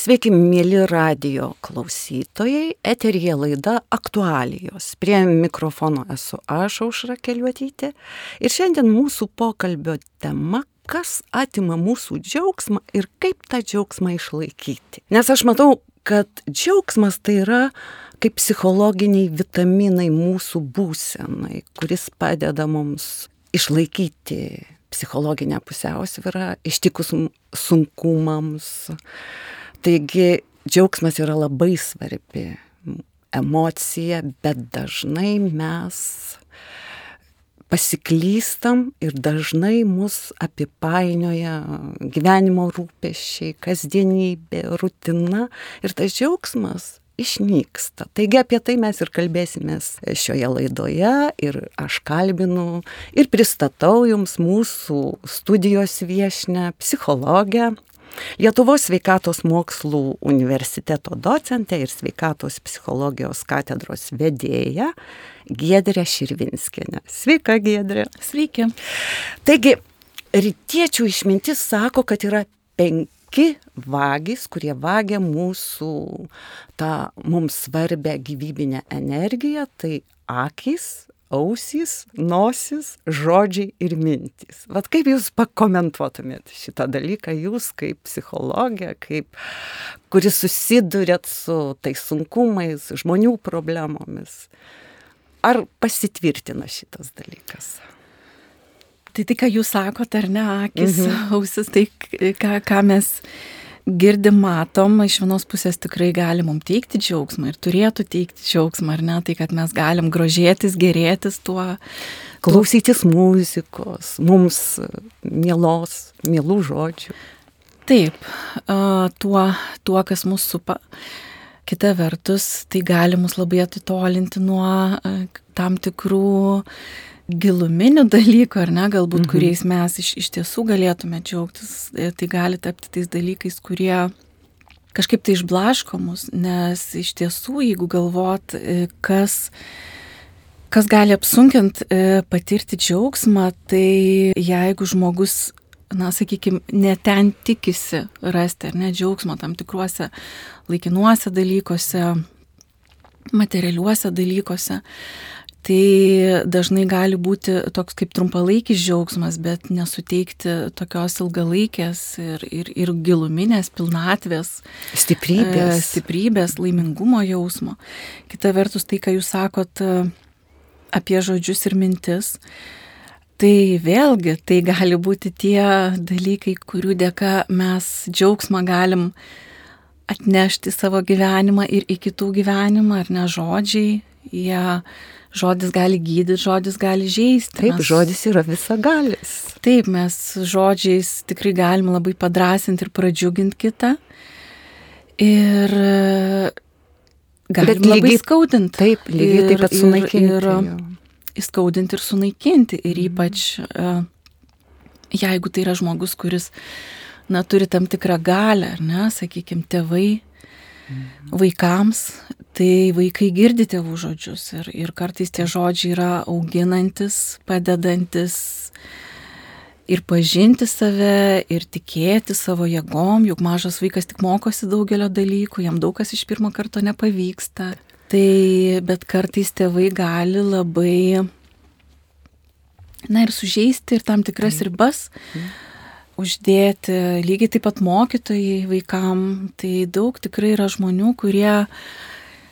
Sveiki, mėly radio klausytojai. Eterija laida aktualijos. Prie mikrofono esu aš, Aušra Keliuotytė. Ir šiandien mūsų pokalbio tema kas atima mūsų džiaugsmą ir kaip tą džiaugsmą išlaikyti. Nes aš matau, kad džiaugsmas tai yra kaip psichologiniai vitaminai mūsų būsenai, kuris padeda mums išlaikyti psichologinę pusiausvyrą, ištikus sunkumams, Taigi džiaugsmas yra labai svarbi emocija, bet dažnai mes pasiklystam ir dažnai mus apipainioja gyvenimo rūpešiai, kasdienybė, rutina ir tas džiaugsmas išnyksta. Taigi apie tai mes ir kalbėsimės šioje laidoje ir aš kalbinu ir pristatau jums mūsų studijos viešinę psichologę Lietuvos sveikatos mokslų universiteto docentė ir sveikatos psichologijos katedros vedėja Giedrė Širvinskinė. Sveika, Giedrė. Sveiki. Taigi, rytiečių išmintis sako, kad yra penki vagys, kurie vagia mūsų tą mums svarbę gyvybinę energiją, tai akis, ausys, nosis, žodžiai ir mintys. Vat kaip jūs pakomentuotumėt šitą dalyką, jūs kaip psichologė, kaip, kuris susidurėt su tais sunkumais, žmonių problemomis. Ar pasitvirtina šitas dalykas? Tai tai, ką jūs sakote, ar ne, akis, mhm. ausis, tai ką, ką mes girdim, matom, iš vienos pusės tikrai gali mums teikti džiaugsmą ir turėtų teikti džiaugsmą, ar ne, tai kad mes galim grožėtis, gerėtis tuo. Klausytis muzikos, mums mielos, mielų žodžių. Taip, tuo, tuo kas mūsų supa. Kita vertus, tai gali mus labai atitolinti nuo tam tikrų giluminių dalykų, ar ne, galbūt, mhm. kuriais mes iš, iš tiesų galėtume džiaugtis, e, tai gali tapti tais dalykais, kurie kažkaip tai išblaško mus, nes iš tiesų, jeigu galvot, e, kas, kas gali apsunkinti e, patirti džiaugsmą, tai jeigu žmogus, na, sakykime, neten tikisi rasti ar ne džiaugsmo tam tikruose laikinuose dalykuose, materialiuose dalykuose, tai dažnai gali būti toks kaip trumpalaikis džiaugsmas, bet nesuteikti tokios ilgalaikės ir, ir, ir giluminės pilnatvės. Stiprybės. E, stiprybės, laimingumo jausmo. Kita vertus, tai, ką jūs sakot e, apie žodžius ir mintis, tai vėlgi tai gali būti tie dalykai, kurių dėka mes džiaugsmą galim atnešti savo gyvenimą ir į kitų gyvenimą, ar ne žodžiai, jie žodis gali gydyti, žodis gali žaisti. Taip, mes, žodis yra visagalis. Taip, mes žodžiais tikrai galim labai padrasinti ir pradžiuginti kitą. Ir galim Bet lygiai, labai skaudinti. Taip, lygiai taip pat sunaikinti. Ir, ir įskaudinti ir sunaikinti. Ir mhm. ypač, jeigu tai yra žmogus, kuris, na, turi tam tikrą galę, ar ne, sakykime, tėvai vaikams, tai vaikai girdi tėvų žodžius ir, ir kartais tie žodžiai yra auginantis, padedantis ir pažinti save, ir tikėti savo jėgom, juk mažas vaikas tik mokosi daugelio dalykų, jam daug kas iš pirmo karto nepavyksta. Tai bet kartais tėvai gali labai, na ir sužeisti ir tam tikras ribas. Mm uždėti, lygiai taip pat mokytojai vaikam, tai daug tikrai yra žmonių, kurie,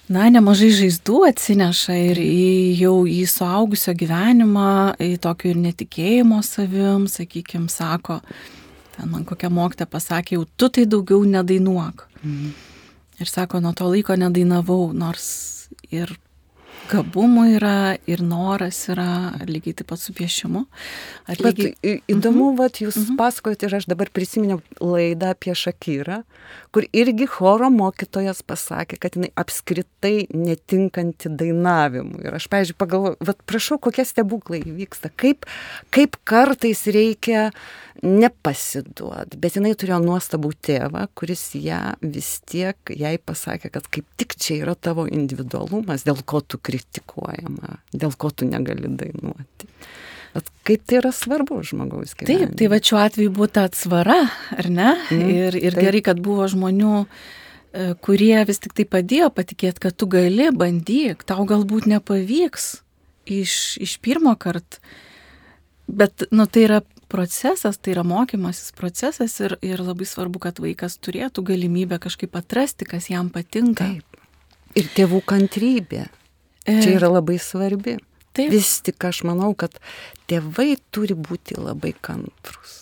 na, nemažai žaizdų atsineša ir į, jau į suaugusio gyvenimą, į tokio ir netikėjimo savim, sakykime, sako, ten man kokia mokytė pasakė, jau tu tai daugiau nedainuok. Mhm. Ir sako, nuo to laiko nedainavau, nors ir gabumų yra ir noras yra lygiai taip pat su piešimu. Lygiai... Bet įdomu, mhm. vat, jūs mhm. pasakojate ir aš dabar prisiminiau laidą apie Šakyrą, kur irgi choro mokytojas pasakė, kad jinai apskritai netinkanti dainavimui. Ir aš, pavyzdžiui, pagalvoju, vat, prašau, kokie stebuklai vyksta, kaip, kaip kartais reikia nepasiduot, bet jinai turėjo nuostabų tėvą, kuris ją vis tiek jai pasakė, kad kaip tik čia yra tavo individualumas, dėl ko tu kritikuojama, dėl ko tu negali dainuoti. Bet kaip tai yra svarbu žmogaus gyvenime. Taip, tai va šiuo atveju buvo ta atsvara, ar ne? Mm, ir ir taip. gerai, kad buvo žmonių, e, kurie vis tik tai padėjo patikėti, kad tu gali, bandyk, tau galbūt nepavyks iš, iš pirmo karto. Bet, nu, tai yra procesas, tai yra mokymasis procesas ir, ir labai svarbu, kad vaikas turėtų galimybę kažkaip atrasti, kas jam patinka. Taip. Ir tėvų kantrybė. E... Čia yra labai svarbi. Taip. Vis tik aš manau, kad tėvai turi būti labai kantrus.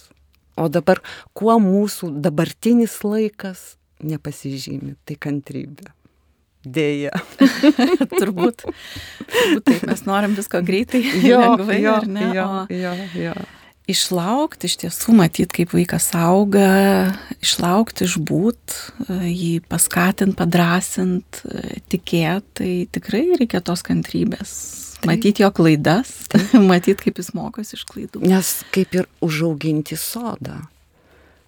O dabar, kuo mūsų dabartinis laikas nepasižymi, tai kantrybė. Dėja. turbūt. turbūt taip, mes norim visko greitai, jo, lengvai, jo, ne? Jo, jo, jo. Išlaukti, iš tiesų, matyti, kaip vaikas auga, išlaukti, išbūt, jį paskatinti, padrasinti, tikėti, tai tikrai reikia tos kantrybės. Matyti jo klaidas, matyti, kaip jis mokosi iš klaidų. Nes kaip ir užauginti sodą,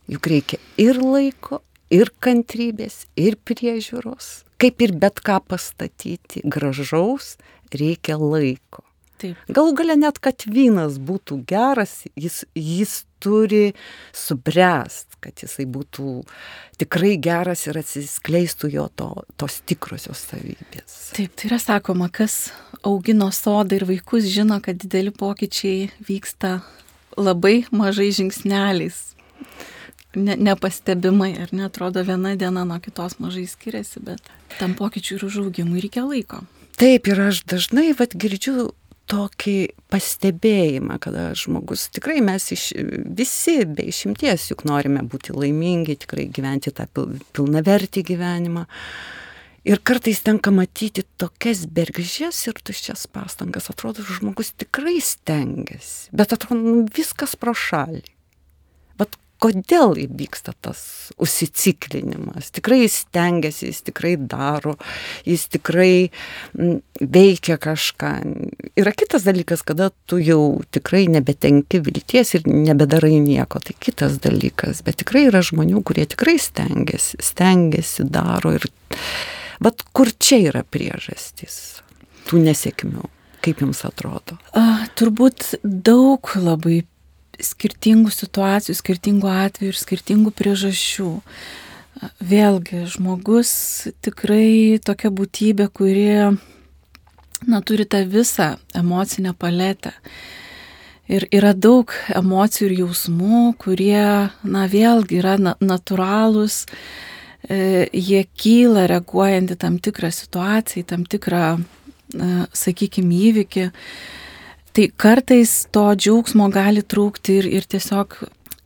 juk reikia ir laiko, ir kantrybės, ir priežiūros. Kaip ir bet ką pastatyti gražaus, reikia laiko. Taip. Galų gale net, kad vynas būtų geras, jis, jis turi subręst, kad jisai būtų tikrai geras ir atsiskleistų jo to, tos tikrosios savybės. Taip, tai yra sakoma, kas augino sodą ir vaikus žino, kad dideli pokyčiai vyksta labai mažai žingsneliais. Ne, nepastebimai, ar netrodo viena diena nuo kitos mažai skiriasi, bet tam pokyčiui ir užaugimui reikia laiko. Taip, ir aš dažnai vat, girdžiu tokį pastebėjimą, kada žmogus, tikrai mes iš, visi be išimties juk norime būti laimingi, tikrai gyventi tą pil, pilnavertį gyvenimą. Ir kartais tenka matyti tokias bergžės ir tuščias pastangas. Atrodo, žmogus tikrai stengiasi, bet atrodo, nu, viskas pro šalį. Kodėl įvyksta tas užsiciklinimas. Tikrai jis stengiasi, jis tikrai daro, jis tikrai m, veikia kažką. Yra kitas dalykas, kada tu jau tikrai nebetenki vilties ir nebedarai nieko, tai kitas dalykas. Bet tikrai yra žmonių, kurie tikrai stengiasi, stengiasi, daro ir... Bet kur čia yra priežastys tų nesėkmių? Kaip jums atrodo? A, turbūt daug labai skirtingų situacijų, skirtingų atvejų ir skirtingų priežasčių. Vėlgi, žmogus tikrai tokia būtybė, kuri na, turi tą visą emocinę paletę. Ir yra daug emocijų ir jausmų, kurie, na, vėlgi yra na, natūralūs, e, jie kyla reaguojant į tam tikrą situaciją, į tam tikrą, e, sakykime, įvykį. Tai kartais to džiaugsmo gali trūkti ir, ir tiesiog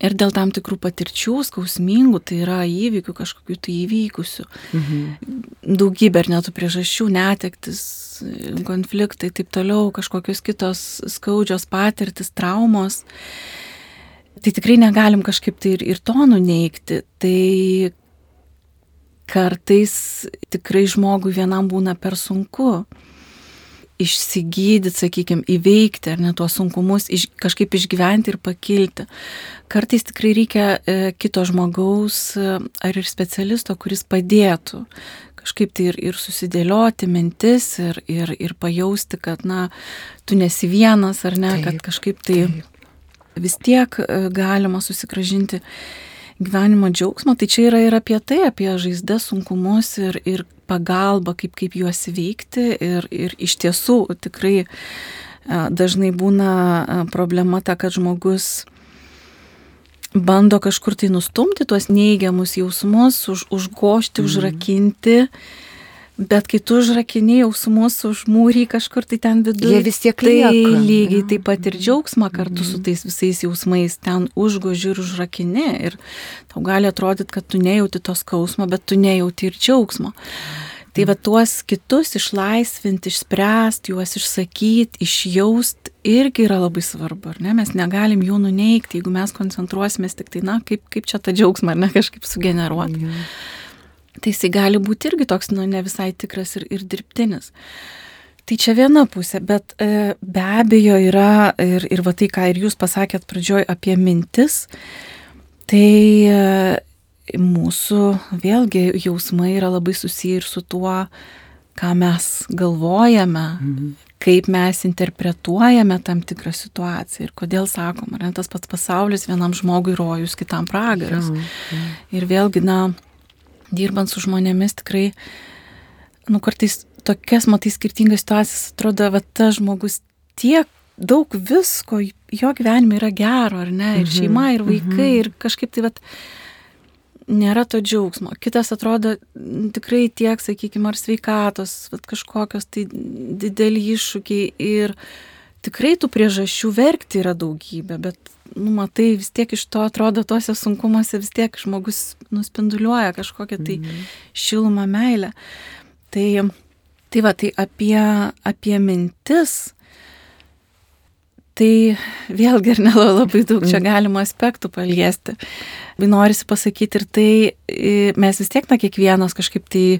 ir dėl tam tikrų patirčių skausmingų, tai yra įvykių, kažkokių tai įvykusių. Mhm. Daugybė ar netų priežasčių, netektis, konfliktai, taip toliau, kažkokios kitos skaudžios patirtis, traumos. Tai tikrai negalim kažkaip tai ir, ir to nuneikti. Tai kartais tikrai žmogui vienam būna per sunku išsigydyti, sakykime, įveikti ar ne tuos sunkumus, iš, kažkaip išgyventi ir pakilti. Kartais tikrai reikia e, kito žmogaus e, ar ir specialisto, kuris padėtų kažkaip tai ir, ir susidėlioti mintis ir, ir, ir pajausti, kad, na, tu nesi vienas ar ne, taip, kad kažkaip tai taip. vis tiek e, galima susigražinti gyvenimo džiaugsmo, tai čia yra ir apie tai, apie žaizdas, sunkumus ir, ir pagalbą, kaip, kaip juos veikti. Ir, ir iš tiesų tikrai dažnai būna problema ta, kad žmogus bando kažkur tai nustumti tuos neigiamus jausmus, už, užgošti, mm. užrakinti. Bet kai tu užrakini jausmus užmūry kažkur tai ten viduje, jie vis tiek tai lieka. lygiai taip pat ir džiaugsmą kartu mm. su mhm. tais visais jausmais ten užgoži ir užrakini. Ir tau gali atrodyti, kad tu nejauti to skausmo, bet tu nejauti ir džiaugsmo. Tai va tuos kitus išlaisvinti, išspręsti, juos išsakyti, išjausti irgi yra labai svarbu, ar ne? Mes negalim jų nuneikti, jeigu mes koncentruosimės tik tai, na, kaip, kaip čia tą džiaugsmą, ar ne, kažkaip sugeneruoti. Mm. Tai jisai gali būti irgi toks, nu, ne visai tikras ir, ir dirbtinis. Tai čia viena pusė, bet e, be abejo yra ir, ir va tai, ką ir jūs pasakėt pradžioj apie mintis, tai e, mūsų vėlgi jausmai yra labai susiję ir su tuo, ką mes galvojame, Mhm. kaip mes interpretuojame tam tikrą situaciją ir kodėl sakom, ar ne tas pats pasaulis vienam žmogui rojus, kitam pragaras. Jo, jo. Ir vėlgi, na, dirbant su žmonėmis tikrai, nu, kartais tokias, matai, skirtingas situacijas, atrodo, va, tas žmogus tiek daug visko jo gyvenime yra gero, ar ne, ir Mhm, šeima, ir vaikai, mhm. ir kažkaip tai, va, nėra to džiaugsmo. Kitas atrodo tikrai tiek, sakykime, ar sveikatos, vat, kažkokios tai dideli iššūkiai ir tikrai tų priežasčių verkti yra daugybė, bet, nu, matai, vis tiek iš to atrodo tuose sunkumuose vis tiek žmogus nuspinduliuoja kažkokią tai Mhm. šilumą, meilę. Tai, tai va, tai apie, apie mintis. Tai vėlgi ir nelabai daug čia galima aspektų paliesti. Norisi pasakyti ir tai, mes vis tiek, na, kiekvienas kažkaip tai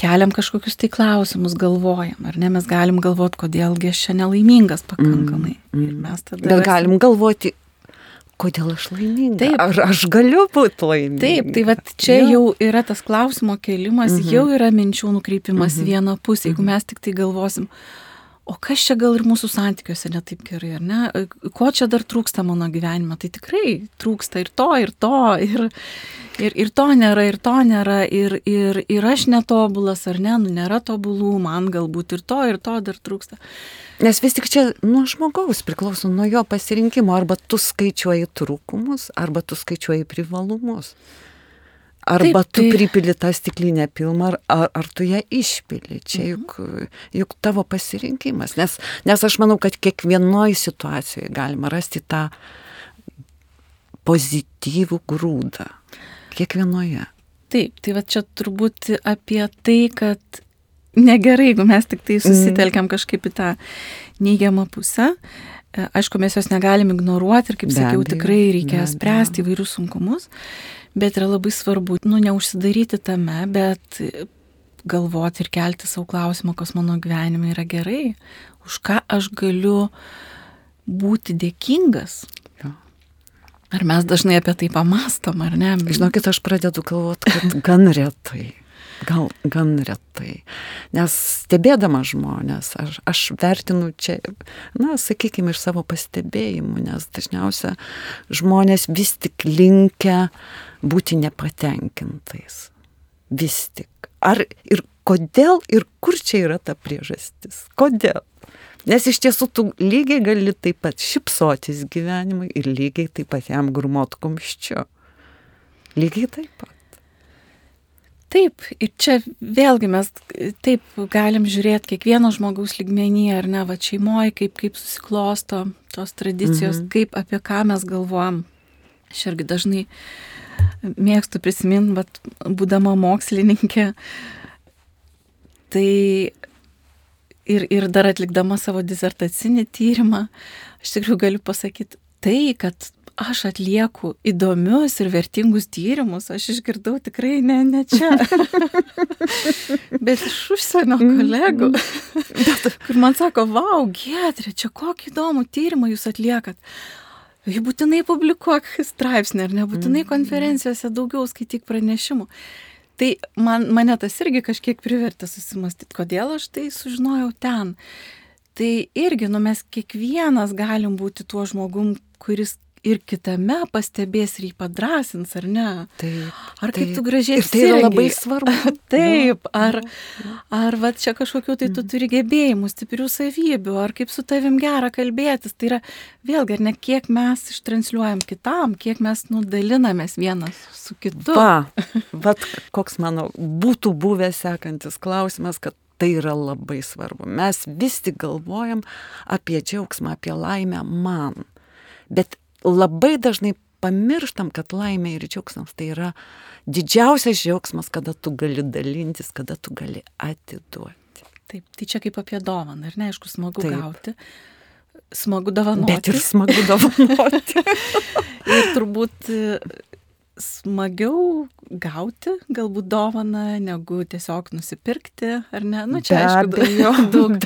keliam kažkokius tai klausimus, galvojam, ar ne, mes galim galvoti, kodėlgi aš čia nelaimingas pakankamai. Mm, mm. Bet rasim- galim galvoti, kodėl aš laiminga. Taip. Ar aš galiu būti laiminga? Taip, tai va čia Jo. jau yra tas klausimo kelimas, Mhm. jau yra minčių nukreipimas į Mhm. vieną pusę. Jeigu Mhm. mes tik tai galvosim, o kas čia gal ir mūsų santykiuose netaip gerai, ar ne? Ko čia dar trūksta mano gyvenime? Tai tikrai trūksta ir to, ir to, ir, ir, ir to nėra, ir to nėra, ir, ir, ir aš netobulas, ar ne? Nu, nėra tobulų, man galbūt ir to, ir to dar trūksta. Nes vis tik čia nuo žmogaus priklauso, nuo jo pasirinkimo. Arba tu skaičiuoji trūkumus, arba tu skaičiuoji privalumus. Arba Taip, tu tai- pripili tą stiklinę pilną, ar, ar, tu ją išpili. Čia Mhm. juk, juk tavo pasirinkimas. Nes, nes aš manau, kad kiekvienoje situacijoje galima rasti tą pozityvų grūdą. Kiekvienoje. Taip, tai va čia turbūt apie tai, kad negerai, jeigu mes tik tai susitelkiam kažkaip į tą neigiamą pusę. E, Aišku, mes jos negalim ignoruoti ir, kaip Be sakiau, tikrai reikia be spręsti įvairius sunkumus, bet yra labai svarbu, nu, neužsidaryti tame, bet galvoti ir kelti savo klausimą, kas mano gyvenime yra gerai, už ką aš galiu būti dėkingas. Ar mes dažnai apie tai pamastom, ar ne? Žinokit, aš pradedu galvoti, kad gan retai. Gal gan retai. Nes stebėdama žmonės, aš, aš vertinu čia, na, sakykime, iš savo pastebėjimų, nes dažniausia žmonės vis tik linkia būti nepatenkintais. Vis tik. Ar ir kodėl ir kur čia yra ta priežastis? Kodėl? Nes iš tiesų tu lygiai gali taip pat šipsotis gyvenimui ir lygiai taip pat jam grumot kumščiu. Lygiai taip pat. Taip, ir čia vėlgi mes taip galim žiūrėti kiekvieno žmogaus lygmenyje, ar ne, va šeimoje, kaip, kaip susiklosto tos tradicijos, Mhm. kaip apie ką mes galvojam. Aš irgi dažnai mėgstu prisiminti, bet būdama mokslininkė, tai ir, ir dar atlikdama savo disertacinį tyrimą, aš tikrai galiu pasakyti tai, kad aš atlieku įdomius ir vertingus tyrimus, aš išgirdau tikrai ne, ne čia, bet iš užsienio kolegų, kur man sako, wow, Getrė, čia kokį įdomų tyrimą jūs atliekat. Jį būtinai publikuok straipsnį, ar nebūtinai konferencijose daugiau skaityk pranešimų. Tai man, mane tas irgi kažkiek privertė susimastyti, kodėl aš tai sužinojau ten. Tai irgi, nu mes kiekvienas galim būti tuo žmogum, kuris ir kitame pastebės ir jį padrasins, ar ne? Taip. Ar kaip taip. tu gražiai Ir tai yra labai svarbu. Taip, Jo, ar, jo. ar va čia kažkokiu tai tu turi gebėjimų, stiprių savybių, ar kaip su tavim gera kalbėtis. Tai yra vėlgi, ar ne kiek mes ištransliuojam kitam, kiek mes nudalinamės vienas su kitu. Va, va, koks mano būtų buvęs sekantis klausimas, kad tai yra labai svarbu. Mes vis tik galvojam apie džiaugsmą, apie laimę man. Bet labai dažnai pamirštam, kad laimė ir džiaugsmas tai yra didžiausias džiaugsmas, kada tu gali dalintis, kada tu gali atiduoti. Taip, tai čia kaip apie dovaną, ar ne, aišku, smagu Taip. Gauti. Smagu dovanoti. Bet ir smagu dovanoti. ir turbūt smagiau gauti galbūt dovaną, negu tiesiog nusipirkti, ar ne? Nu, čia aišku, abejo, daug,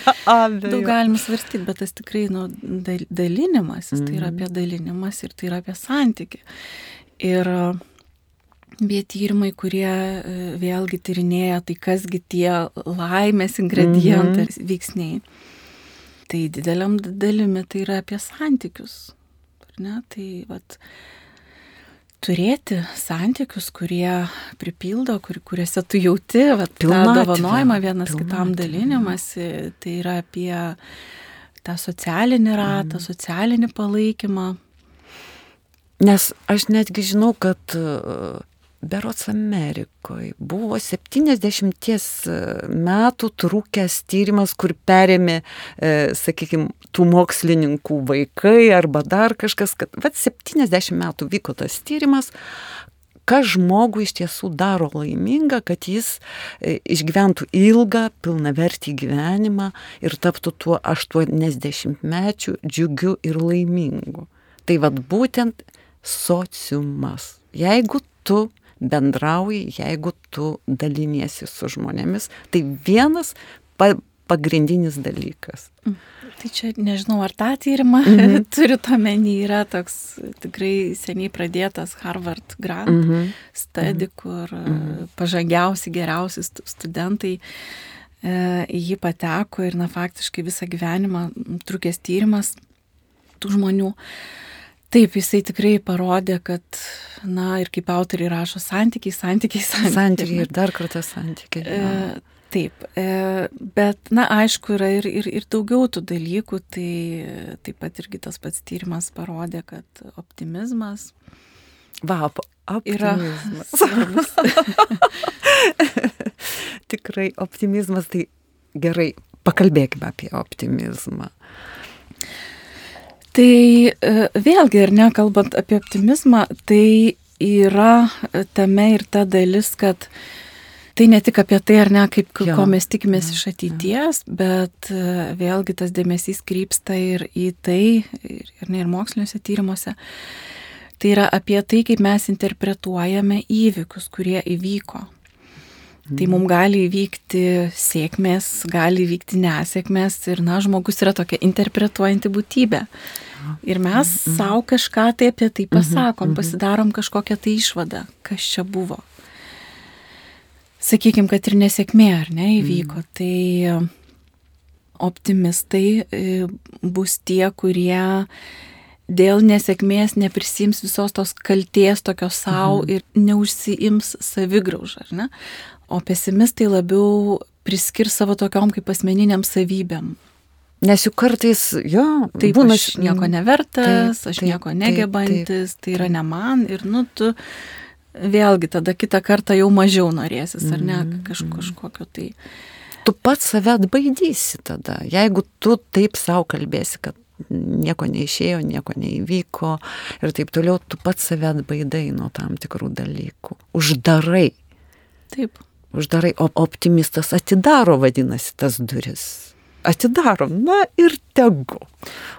daug galim svarstyti, bet tas tikrai nu, dal- dalinimasis, tai yra Mhm. apie dalinimas ir tai yra apie santyki. Ir, bet tyrimai, kurie e, vėlgi tyrinėja, tai kasgi tie laimės ingredientai, mhm. veiksniai. Tai dideliam dalimi tai yra apie santykius. Ne? Tai vat, turėti santykius, kurie pripildo, kur, kuriuose tu jauti, vat, tą dovanojimą vienas pilnatvė. kitam dalinimąsi, tai yra apie tą socialinį ratą, mm. socialinį palaikymą. Nes aš netgi žinau, kad Berots Amerikoje buvo 70 e, metų trukęs tyrimas, kur perėmė, e, sakykime, tų mokslininkų vaikai arba dar kažkas, kad vat 70 metų vyko tas tyrimas, kas žmogų iš tiesų daro laimingą, kad jis e, išgyventų ilgą, pilnavertį gyvenimą ir taptų tuo 80 mečių džiugiu ir laimingu. Tai vad būtent sociumas. Jeigu tu bendrauji, jeigu tu daliniesi su žmonėmis. Tai vienas pa, pagrindinis dalykas. Mm. Tai čia nežinau, ar tą tyrimą mm -hmm. turiu omeny, yra toks tikrai seniai pradėtas Harvard Grant mm -hmm. study, kur mm -hmm. pažangiausi, geriausi studentai e, jį pateko ir, na, faktiškai visą gyvenimą trukęs tyrimas tų žmonių. Taip, jisai tikrai parodė, kad, na, ir kaip autoriai rašo, santykiai, santykiai, santykiai. Santykiai ir dar kartą santykiai. E, taip, e, bet, na, aišku, yra ir, ir, ir daugiau tų dalykų, tai taip pat irgi tas pats tyrimas parodė, kad optimizmas. Va, optimizmas. Tikrai optimizmas, tai gerai, pakalbėkime apie optimizmą. Tai e, vėlgi, ir nekalbant apie optimizmą, tai yra tame ir ta dalis, kad tai ne tik apie tai, ar ne, kaip, jo. ko mes tikimės iš ateities, bet e, vėlgi tas dėmesys krypsta ir į tai, ir, ir, ne, ir moksliniuose tyrimuose. Tai yra apie tai, kaip mes interpretuojame įvykius, kurie įvyko. Tai mums gali įvykti sėkmės, gali įvykti nesėkmės ir, na, žmogus yra tokia interpretuojanti būtybė. Ir mes mhm. savo kažką tai apie tai pasakom, mhm. pasidarom kažkokią tai išvadą, kas čia buvo. Sakykime, kad ir nesėkmė, ar ne, įvyko. Mhm. Tai optimistai e, bus tie, kurie dėl nesėkmės neprisims visos tos kalties tokios savo mhm. ir neužsiims savigraužą, ar ne? O pesimistai labiau priskirs savo tokiom kaip asmeniniam savybėm. Nes juk kartais, jo, taip, būna aš nieko nevertas, taip, aš taip, nieko negebantis, taip, taip, tai yra ne man ir, nu, tu vėlgi tada kitą kartą jau mažiau norėsis, ar ne, mm, Kaž, mm. kažkokio tai. Tu pats save atbaidysi tada, jeigu tu taip savo kalbėsi, kad nieko neišėjo, nieko neįvyko ir taip toliau, tu pats save atbaidai nuo tam tikrų dalykų. Uždarai. Taip uždarai, o optimistas atidaro, vadinasi, tas duris. Atidarom, na ir tegu.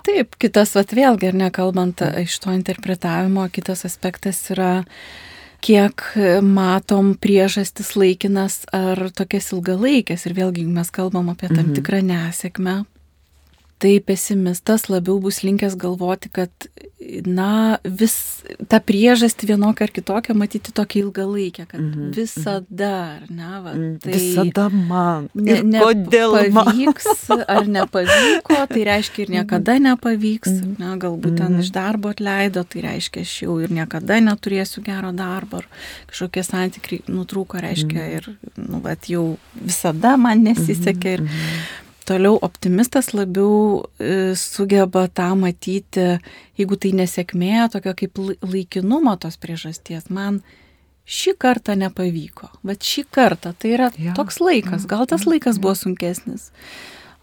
Taip, kitas, vat vėlgi, ar nekalbant iš to interpretavimo, kitas aspektas yra, kiek matom priežastis laikinas ar tokias ilgalaikės. Ir vėlgi mes kalbam apie tam mhm. tikrą nesėkmę, tai pesimistas labiau bus linkęs galvoti, kad, na, vis tą priežastį vienokią ar kitokią matyti tokia ilgalaikė, kad mm -hmm. visada, ar ne, va, mhm. tai visada man. Ne, ne, kodėl pavyks man? ar nepavyko, tai reiškia ir niekada mhm. nepavyks, mm -hmm. ne, galbūt ten mm -hmm. iš darbo atleido, tai reiškia aš jau ir niekada neturėsiu gero darbo, ar kažkokie santykiai nutrūko, reiškia mm -hmm. ir, nu, bet jau visada man nesisekė. Ir, mm -hmm Toliau optimistas labiau e, sugeba tą matyti, jeigu tai nesėkmė, tokia kaip laikinumo tos priežasties. Man šį kartą nepavyko, bet šį kartą tai yra ja. toks laikas, gal tas laikas buvo sunkesnis,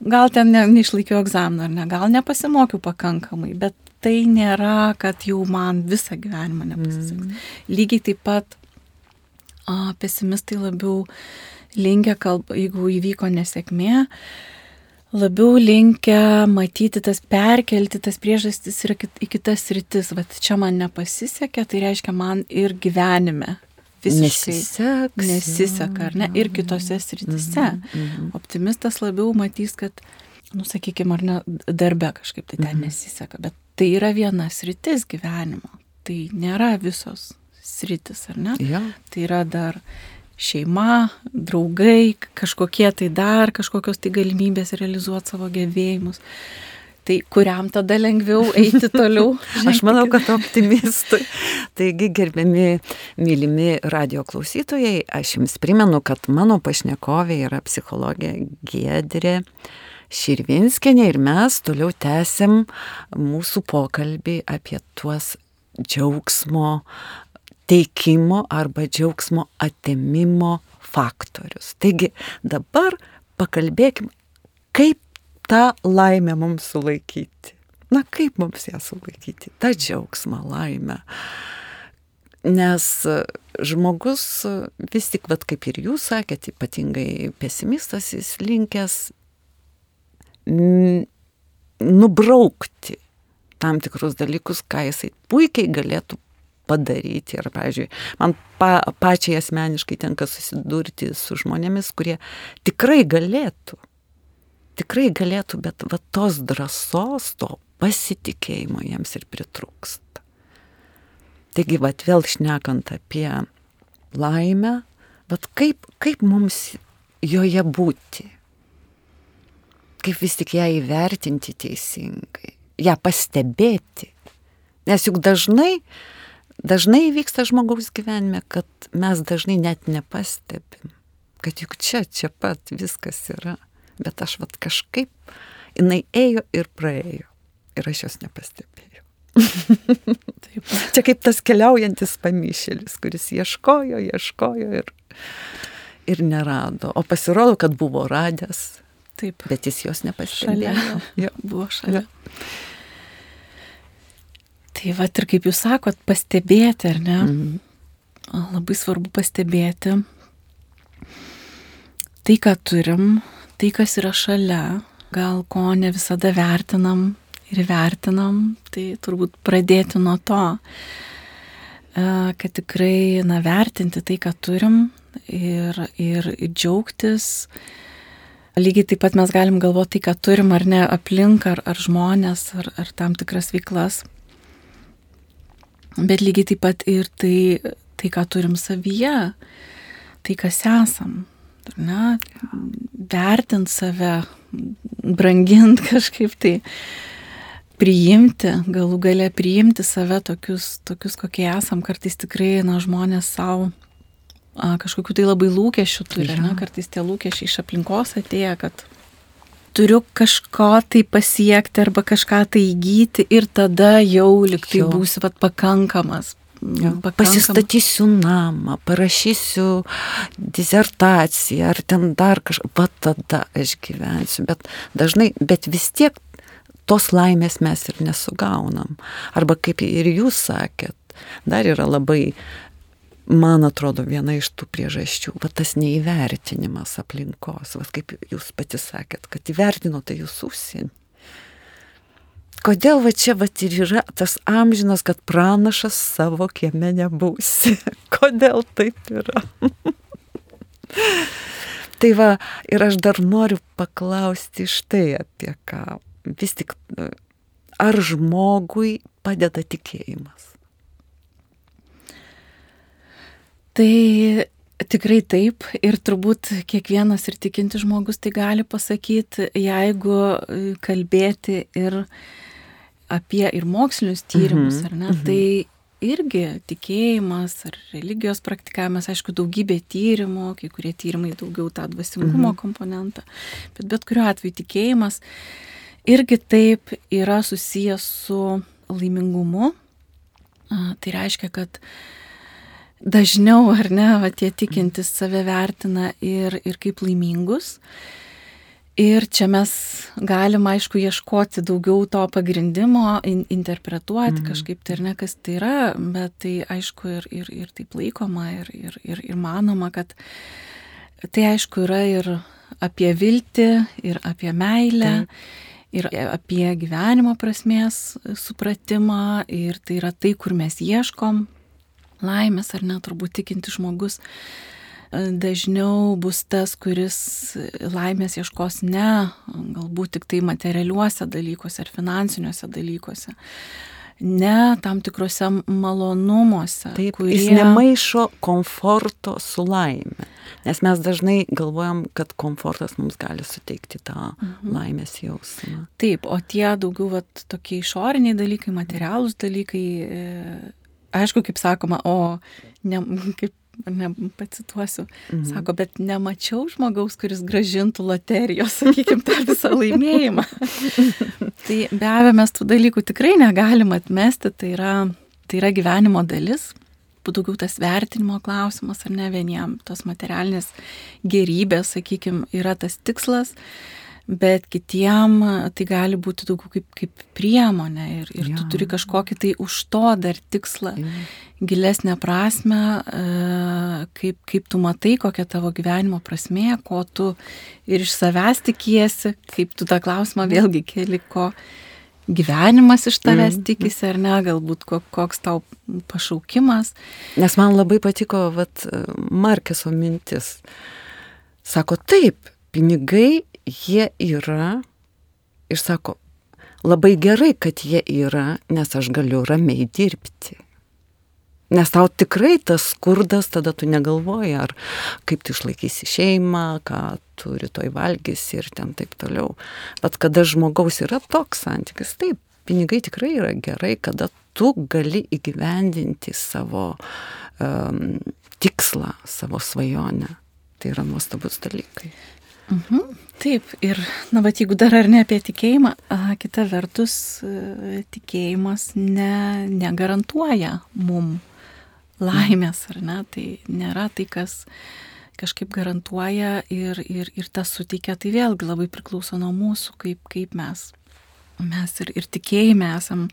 gal ten ne, neišlaikiau egzaminą ar ne, gal nepasimokiau pakankamai, bet tai nėra, kad jau man visą gyvenimą nepasiseks. Mm. Lygiai taip pat a, pesimistai labiau linkia, kalb, jeigu įvyko nesėkmė, labiau linkę matyti tas perkelti tas priežastis ir į kitas rytis. Vat čia man nepasisekė, tai reiškia man ir gyvenime. Nesiseka. Nesiseka, ar ne? Ir kitose sritise. Mm -hmm. Optimistas labiau matys, kad, nu, sakykime, ar ne, darbe kažkaip tai ten -hmm. nesiseka, bet tai yra viena sritis gyvenimo. Tai nėra visos sritis, ar ne? Ja. Tai yra dar šeima, draugai, kažkokie tai dar, kažkokios tai galimybės realizuoti savo gebėjimus. Tai kuriam tada lengviau eiti toliau? Aš manau, kad optimistui. Taigi, gerbiami, mylimi radio klausytojai, aš jums primenu, kad mano pašnekovė yra psichologė Giedrė Širvinskinė ir mes toliau tęsim mūsų pokalbį apie tuos džiaugsmo teikimo arba džiaugsmo atimimo faktorius. Taigi dabar pakalbėkim, kaip tą laimę mums sulaikyti. Na kaip mums ją sulaikyti? Ta džiaugsmą, laimę. Nes žmogus vis tik, vat, kaip ir jūs sakėte, ypatingai pesimistas, jis linkęs nubraukti tam tikrus dalykus, ką jisai puikiai galėtų padaryti. Ir, pavyzdžiui, man pa, pačiai asmeniškai tenka susidurti su žmonėmis, kurie tikrai galėtų, tikrai galėtų, bet va tos drąsos, to pasitikėjimo jiems ir pritrūksta. Taigi, va vėl šnekant apie laimę, va kaip, kaip mums joje būti, kaip vis tik ją įvertinti teisingai, ją pastebėti. Nes juk dažnai dažnai vyksta žmogaus gyvenime, kad mes dažnai net nepastebim, kad juk čia, čia pat viskas yra. Bet aš vat kažkaip, jinai ėjo ir praėjo. Ir aš jos nepastebėjau. Taip. Čia kaip tas keliaujantis pamišėlis, kuris ieškojo, ieškojo ir, ir nerado. O pasirodo, kad buvo radęs. Taip. Bet jis jos nepastebėjo. Šalia. Jo. Buvo šalia. Jo. Tai va ir kaip jūs sakot, pastebėti, ar ne? Mhm. Labai svarbu pastebėti tai, ką turim, tai, kas yra šalia, gal ko ne visada vertinam ir vertinam, tai turbūt pradėti nuo to, e, kad tikrai, na, vertinti tai, ką turim ir, ir džiaugtis. Lygiai taip pat mes galim galvoti tai, ką turim ar ne aplink, ar, ar žmonės, ar, ar tam tikras veiklas. Bet lygiai taip pat ir tai, tai ką turim savyje, tai kas esam. Na, vertint save, brangint kažkaip tai, priimti, galų gale priimti save tokius, tokius kokie esam. Kartais tikrai, na, žmonės savo kažkokiu tai labai lūkesčių turi, na, kartais tie lūkesčiai iš aplinkos atėję, kad turiu kažko tai pasiekti arba kažką tai įgyti ir tada jau liktai būsiu vat, pakankamas. Ja, pasistatysiu namą, parašysiu disertaciją ar ten dar kažką, va tada aš gyvensiu, bet dažnai, bet vis tiek tos laimės mes ir nesugaunam. Arba kaip ir jūs sakėt, dar yra labai man atrodo, viena iš tų priežasčių, va tas neįvertinimas aplinkos, va kaip jūs pati sakėt, kad įvertinote jūs užsienį. Kodėl va čia va ir yra tas amžinas, kad pranašas savo kieme nebūsi? Kodėl taip yra? tai va, ir aš dar noriu paklausti štai apie ką. Vis tik, ar žmogui padeda tikėjimas? Tai tikrai taip ir turbūt kiekvienas ir tikinti žmogus tai gali pasakyti, jeigu e, kalbėti ir apie ir mokslinius tyrimus, mhm. ar ne, mhm. tai irgi tikėjimas ar religijos praktikavimas, aišku, daugybė tyrimų, kai kurie tyrimai daugiau tą dvasingumo mhm. komponentą, bet bet kuriuo atveju tikėjimas irgi taip yra susijęs su laimingumu. Tai reiškia, kad dažniau, ar ne, va, tie tikintis save vertina ir, ir kaip laimingus. Ir čia mes galim, aišku, ieškoti daugiau to pagrindimo, in, interpretuoti mm. kažkaip tai ir ne, kas tai yra, bet tai aišku ir, ir, ir taip laikoma ir, ir, ir, ir manoma, kad tai aišku yra ir apie viltį, ir apie meilę. Taip ir apie gyvenimo prasmės supratimą, ir tai yra tai, kur mes ieškom, laimės ar ne, turbūt tikinti žmogus e, dažniau bus tas, kuris laimės ieškos ne, galbūt tik tai materialiuose dalykuose ar finansiniuose dalykuose, ne tam tikrose malonumuose. Taip, kurie... jis nemaišo komforto su laime. Nes mes dažnai galvojam, kad komfortas mums gali suteikti tą mhm. laimės jausmą. Taip, o tie daugiau vat, tokie išoriniai dalykai, materialūs dalykai, e, aišku, kaip sakoma, o ne, kaip ne, pacituosiu, mhm. sako, bet nemačiau žmogaus, kuris gražintų loterijos, sakykime, tą visą laimėjimą. tai be abejo, mes tų dalykų tikrai negalim atmesti, tai yra, tai yra gyvenimo dalis, daugiau tas vertinimo klausimas, ar ne vieniem, tos materialinės gerybės, sakykime, yra tas tikslas bet kitiem tai gali būti daugiau kaip, kaip priemonė ir, ir ja. tu turi kažkokį tai už to dar tikslą, ja. gilesnę prasme, kaip, kaip tu matai, kokia tavo gyvenimo prasmė, ko tu ir iš savęs tikiesi, kaip tu tą klausimą vėlgi keli, ko gyvenimas iš tavęs mm. tikisi ar ne, galbūt koks tau pašaukimas. Nes man labai patiko, vat, Markeso mintis. Sako, taip, pinigai jie yra ir sako, labai gerai, kad jie yra, nes aš galiu ramiai dirbti. Nes tau tikrai tas skurdas, tada tu negalvoji, ar kaip tu išlaikysi šeimą, ką tu rytoj valgysi ir ten taip toliau. Bet kada žmogaus yra toks santykis, taip, pinigai tikrai yra gerai, kada tu gali įgyvendinti savo um, tikslą, savo svajonę. Tai yra nuostabus dalykai. Mhm. Taip, ir, na, bet jeigu dar ar ne apie tikėjimą, a, kita vertus, e, tikėjimas ne, negarantuoja mum laimės, ar ne, tai nėra tai, kas kažkaip garantuoja ir, ir, ir tas suteikia, tai vėlgi labai priklauso nuo mūsų, kaip, kaip mes, mes ir, ir tikėjime esam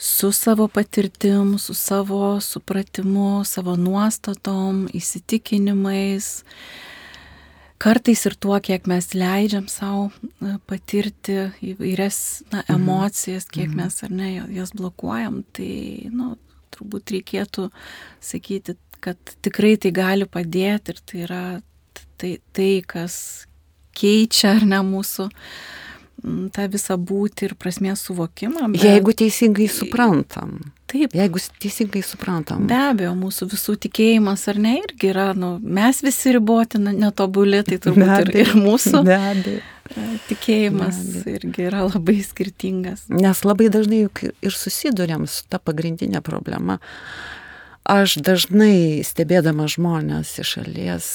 su savo patirtim, su savo supratimu, savo nuostatom, įsitikinimais, kartais ir tuo, kiek mes leidžiam savo patirti įvairias na, mhm. emocijas, kiek mhm. mes ar ne jas blokuojam, tai nu, turbūt reikėtų sakyti, kad tikrai tai gali padėti ir tai yra tai, tai kas keičia ar ne mūsų tą visą būti ir prasmės suvokimą. Bet... Jeigu teisingai suprantam. Taip. Jeigu teisingai suprantam. Be abejo, mūsų visų tikėjimas ar ne irgi yra, nu, mes visi riboti, netobuli, tai turbūt ir, ir mūsų Be abejo. E, tikėjimas Be abejo. irgi yra labai skirtingas. Nes labai dažnai juk ir susidurėm su ta pagrindinė problema. Aš dažnai stebėdama žmonės iš šalies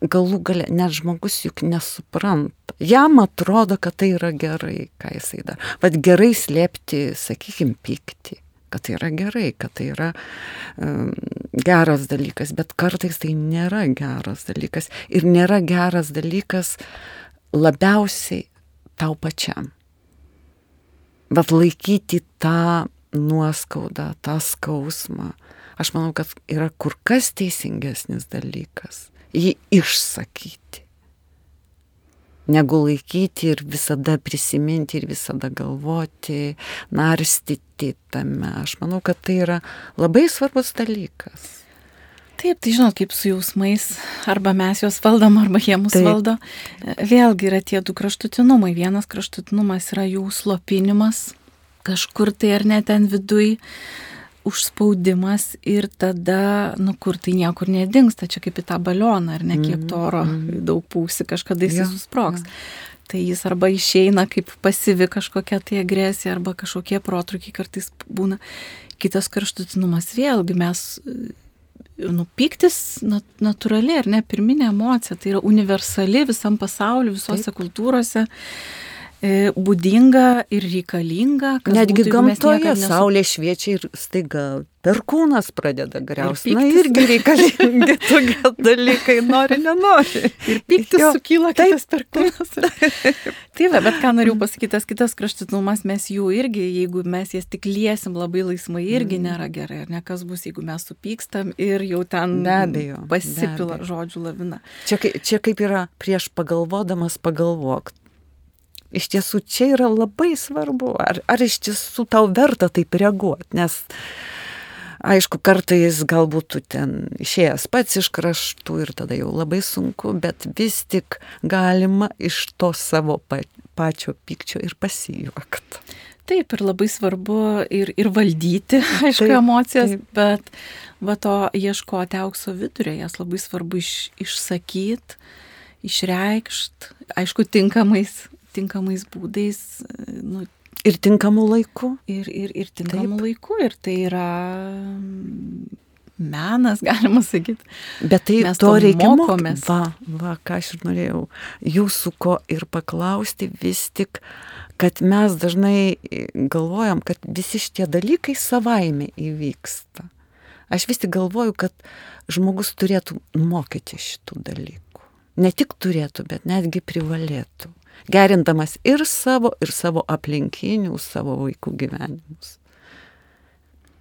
galų gale, net žmogus juk nesupranta. Jam atrodo, kad tai yra gerai, ką jisai daro. Vat gerai slėpti, sakykime, pyktį kad tai yra gerai, kad tai yra um, geras dalykas, bet kartais tai nėra geras dalykas ir nėra geras dalykas labiausiai tau pačiam. Bet laikyti tą nuoskaudą, tą skausmą, aš manau, kad yra kur kas teisingesnis dalykas jį išsakyti negu laikyti ir visada prisiminti ir visada galvoti, narstyti tame. Aš manau, kad tai yra labai svarbus dalykas. Taip, tai žinot, kaip su jausmais, arba mes juos valdom, arba jie mus Taip. valdo. Vėlgi yra tie du kraštutinumai. Vienas kraštutinumas yra jų slopinimas, kažkur tai ar net ten viduj užspaudimas ir tada, nu kur tai niekur nedingsta, čia kaip į tą balioną, ar ne, kiek to oro mm. daug pūsi, kažkada jis ja, susproks. Ja. Tai jis arba išeina kaip pasyvi kažkokia tai agresija, arba kažkokie protrukiai kartais būna. Kitas karštutinumas vėlgi mes nu, piktis nat, natūraliai, ar ne, pirminė emocija, tai yra universali visam pasauliu, visose Taip. kultūrose. E, būdinga ir reikalinga. Netgi gamtoje nesu... saulė šviečia ir staiga perkūnas pradeda greusti. Na irgi reikalingi tokie dalykai, nori, nenori. Ir piktis jo, sukyla taip, kitas perkūnas. tai va, bet ką noriu pasakyti, tas kitas kraštutinumas, mes jų irgi, jeigu mes jas tik liesim labai laisvai, irgi mm. nėra gerai. Ar ne kas bus, jeigu mes supykstam ir jau ten be abejo, pasipila be abejo. žodžių lavina. Čia, čia kaip yra prieš pagalvodamas pagalvok iš tiesų čia yra labai svarbu, ar, ar iš tiesų tau verta taip reaguoti, nes aišku, kartais galbūt tu ten išėjęs pats iš kraštų ir tada jau labai sunku, bet vis tik galima iš to savo pačio pykčio ir pasijuokti. Taip, ir labai svarbu ir, ir valdyti, aišku, taip, emocijas, taip. bet va to ieškoti aukso vidurio, jas labai svarbu iš, išsakyti, išreikšti, aišku, tinkamais, tinkamais būdais. Nu, ir tinkamų laikų. Ir, ir, ir tinkamų taip. laikų. Ir tai yra menas, galima sakyti. Bet tai Mes to reikia mokomės. Va, va, ką aš ir norėjau jūsų ko ir paklausti vis tik, kad mes dažnai galvojam, kad visi šitie dalykai savaime įvyksta. Aš vis tik galvoju, kad žmogus turėtų mokyti šitų dalykų. Ne tik turėtų, bet netgi privalėtų. Gerindamas ir savo, ir savo aplinkinių, savo vaikų gyvenimus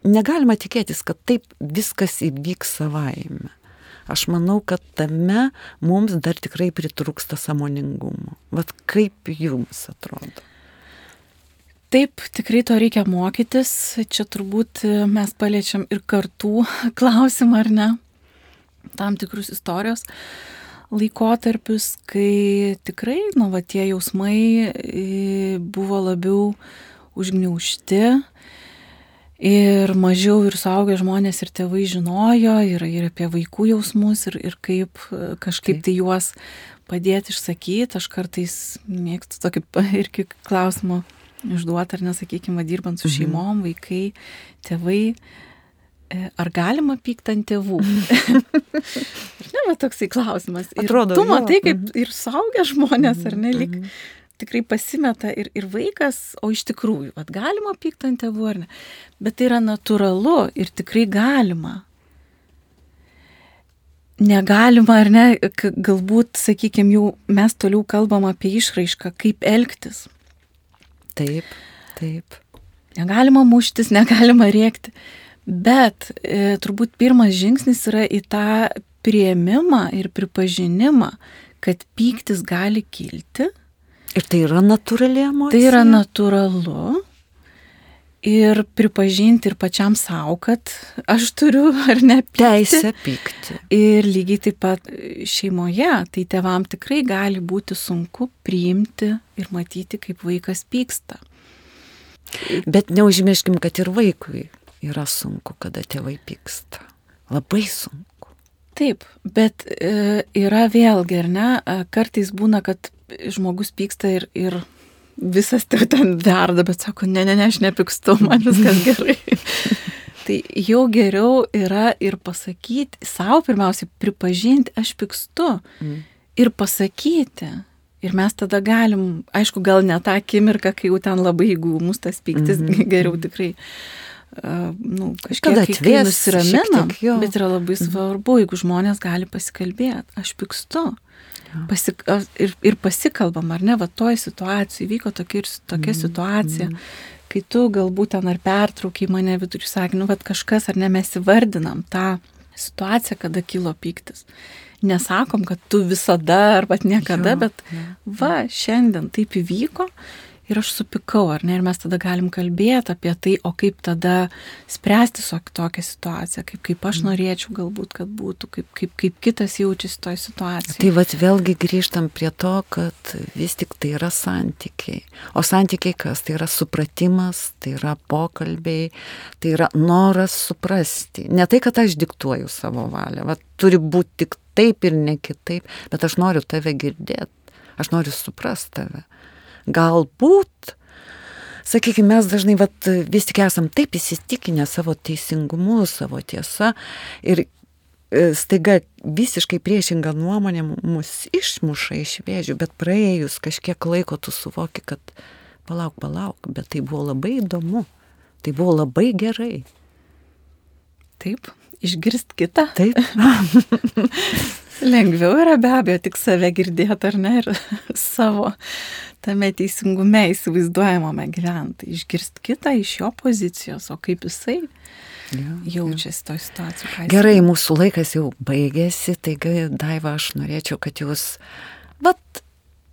negalima tikėtis, kad taip viskas įvyks savaime. Aš manau, kad tame mums dar tikrai pritrūksta samoningumo. Vat kaip jums atrodo? Taip, tikrai to reikia mokytis. Čia turbūt mes paliečiam ir kartų klausimą, ar ne? Tam tikrus istorijos laikotarpius, kai tikrai, nu, va, tie jausmai e, buvo labiau užgniaušti, Ir mažiau ir suaugę žmonės ir tėvai žinojo ir, ir apie vaikų jausmus ir, ir kaip kažkaip tai juos padėti išsakyti. Aš kartais mėgstu tokį irgi klausimą užduoti, ar nesakykime, dirbant su mhm. šeimom, vaikai, tėvai. E, ar galima pykti ant tėvų? ne, va toksai klausimas. Ir Atrodo, tu matai, kaip mhm. ir suaugę žmonės, ar ne, lik mhm tikrai pasimeta ir, ir vaikas, o iš tikrųjų, vad galima pykti ant tėvų ar ne, bet tai yra natūralu ir tikrai galima. Negalima ar ne, galbūt, sakykime, jau mes toliau kalbam apie išraišką, kaip elgtis. Taip, taip. Negalima muštis, negalima rėkti, bet e, turbūt pirmas žingsnis yra į tą prieimimą ir pripažinimą, kad pyktis gali kilti, Ir tai yra natūrali emocija? Tai yra natūralu. Ir pripažinti ir pačiam savo, kad aš turiu ar ne pykti. Teisę pykti. Ir lygiai taip pat šeimoje, tai tevam tikrai gali būti sunku priimti ir matyti, kaip vaikas pyksta. Bet neužmirškim, kad ir vaikui yra sunku, kada tėvai pyksta. Labai sunku. Taip, bet e, yra vėlgi, ar ne, kartais būna, kad žmogus pyksta ir, ir visas tai ten verda, bet sako, ne, ne, ne, aš nepykstu, man viskas gerai. tai jau geriau yra ir pasakyti, savo pirmiausiai pripažinti, aš pykstu mm. ir pasakyti. Ir mes tada galim, aišku, gal ne tą akimirką, kai jau ten labai įgūmus tas pyktis, mm -hmm. geriau tikrai Uh, nu, kažkiek atvės, nusiramina, bet yra labai mhm. svarbu, jeigu žmonės gali pasikalbėti, aš pykstu, Pasik, ir, ir pasikalbam, ar ne, va toj situacijai vyko tokia, ir, tokia mm, situacija, mm. kai tu galbūt ten ar pertraukiai mane vidurį sakė, nu, va kažkas, ar ne, mes įvardinam tą situaciją, kada kilo pyktis. Nesakom, kad tu visada arba niekada, jo, bet jo. va, šiandien taip įvyko ir aš supikau, ar ne, ir mes tada galim kalbėti apie tai, o kaip tada spręsti tokią situaciją, kaip, kaip aš mm. norėčiau galbūt, kad būtų, kaip, kaip, kaip kitas jaučiasi toje situacijoje. Tai vad vėlgi grįžtam prie to, kad vis tik tai yra santykiai. O santykiai kas? Tai yra supratimas, tai yra pokalbiai, tai yra noras suprasti. Ne tai, kad aš diktuoju savo valią, va, turi būti tik taip ir ne kitaip, bet aš noriu tave girdėti, aš noriu suprasti tave galbūt, sakykime, mes dažnai vat, vis tik esam taip įsitikinę savo teisingumu, savo tiesa ir e, staiga visiškai priešinga nuomonė mus išmuša iš vėžių, bet praėjus kažkiek laiko tu suvoki, kad palauk, palauk, bet tai buvo labai įdomu, tai buvo labai gerai. Taip, išgirst kitą. Taip. Lengviau yra be abejo tik save girdėti ar ne ir savo tame teisingume įsivaizduojamame gyventi, išgirsti kitą iš jo pozicijos, o kaip jisai ja, jaučiasi ja. to situacijų. Gerai, mūsų laikas jau baigėsi, taigi Daiva, aš norėčiau, kad jūs, vat,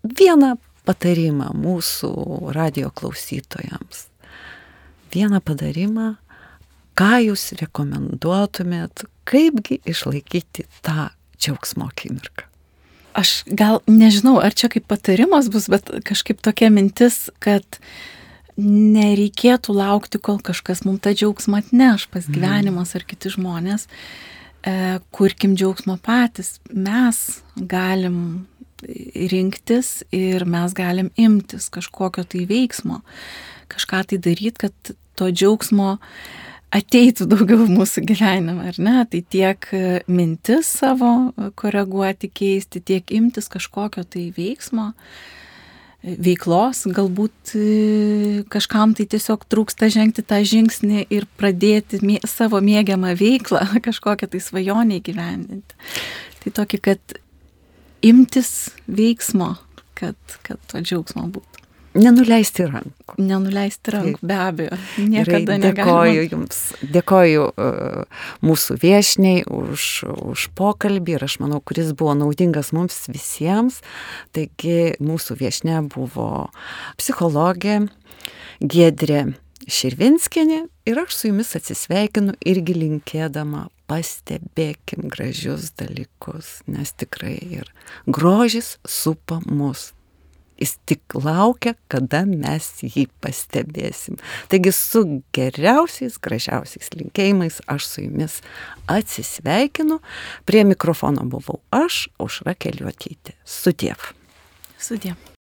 vieną patarimą mūsų radio klausytojams, vieną padarimą, ką jūs rekomenduotumėt, kaipgi išlaikyti tą džiaugsmo akimirką aš gal nežinau, ar čia kaip patarimas bus, bet kažkaip tokia mintis, kad nereikėtų laukti, kol kažkas mums tą džiaugsmą atneš, pas gyvenimas ar kiti žmonės. E, kurkim džiaugsmą patys. Mes galim rinktis ir mes galim imtis kažkokio tai veiksmo, kažką tai daryti, kad to džiaugsmo ateitų daugiau mūsų gyvenime, ar ne? Tai tiek mintis savo koreguoti, keisti, tiek imtis kažkokio tai veiksmo, veiklos, galbūt e, kažkam tai tiesiog trūksta žengti tą žingsnį ir pradėti mė, savo mėgiamą veiklą, kažkokią tai svajonę įgyvendinti. Tai tokį, kad imtis veiksmo, kad, kad to džiaugsmo būtų. Nenuleisti rankų. Nenuleisti rankų, be abejo. Niekada Gerai, dėkoju Jums, dėkoju uh, mūsų viešniai už, už pokalbį ir aš manau, kuris buvo naudingas mums visiems. Taigi mūsų viešne buvo psichologė Gedrė Širvinskinė ir aš su Jumis atsisveikinu irgi linkėdama pastebėkim gražius dalykus, nes tikrai ir grožis supa mus. Jis tik laukia, kada mes jį pastebėsim. Taigi su geriausiais, gražiausiais linkėjimais aš su jumis atsisveikinu. Prie mikrofono buvau aš, Aušra Keliuotytė. Sudiev. Sudiev.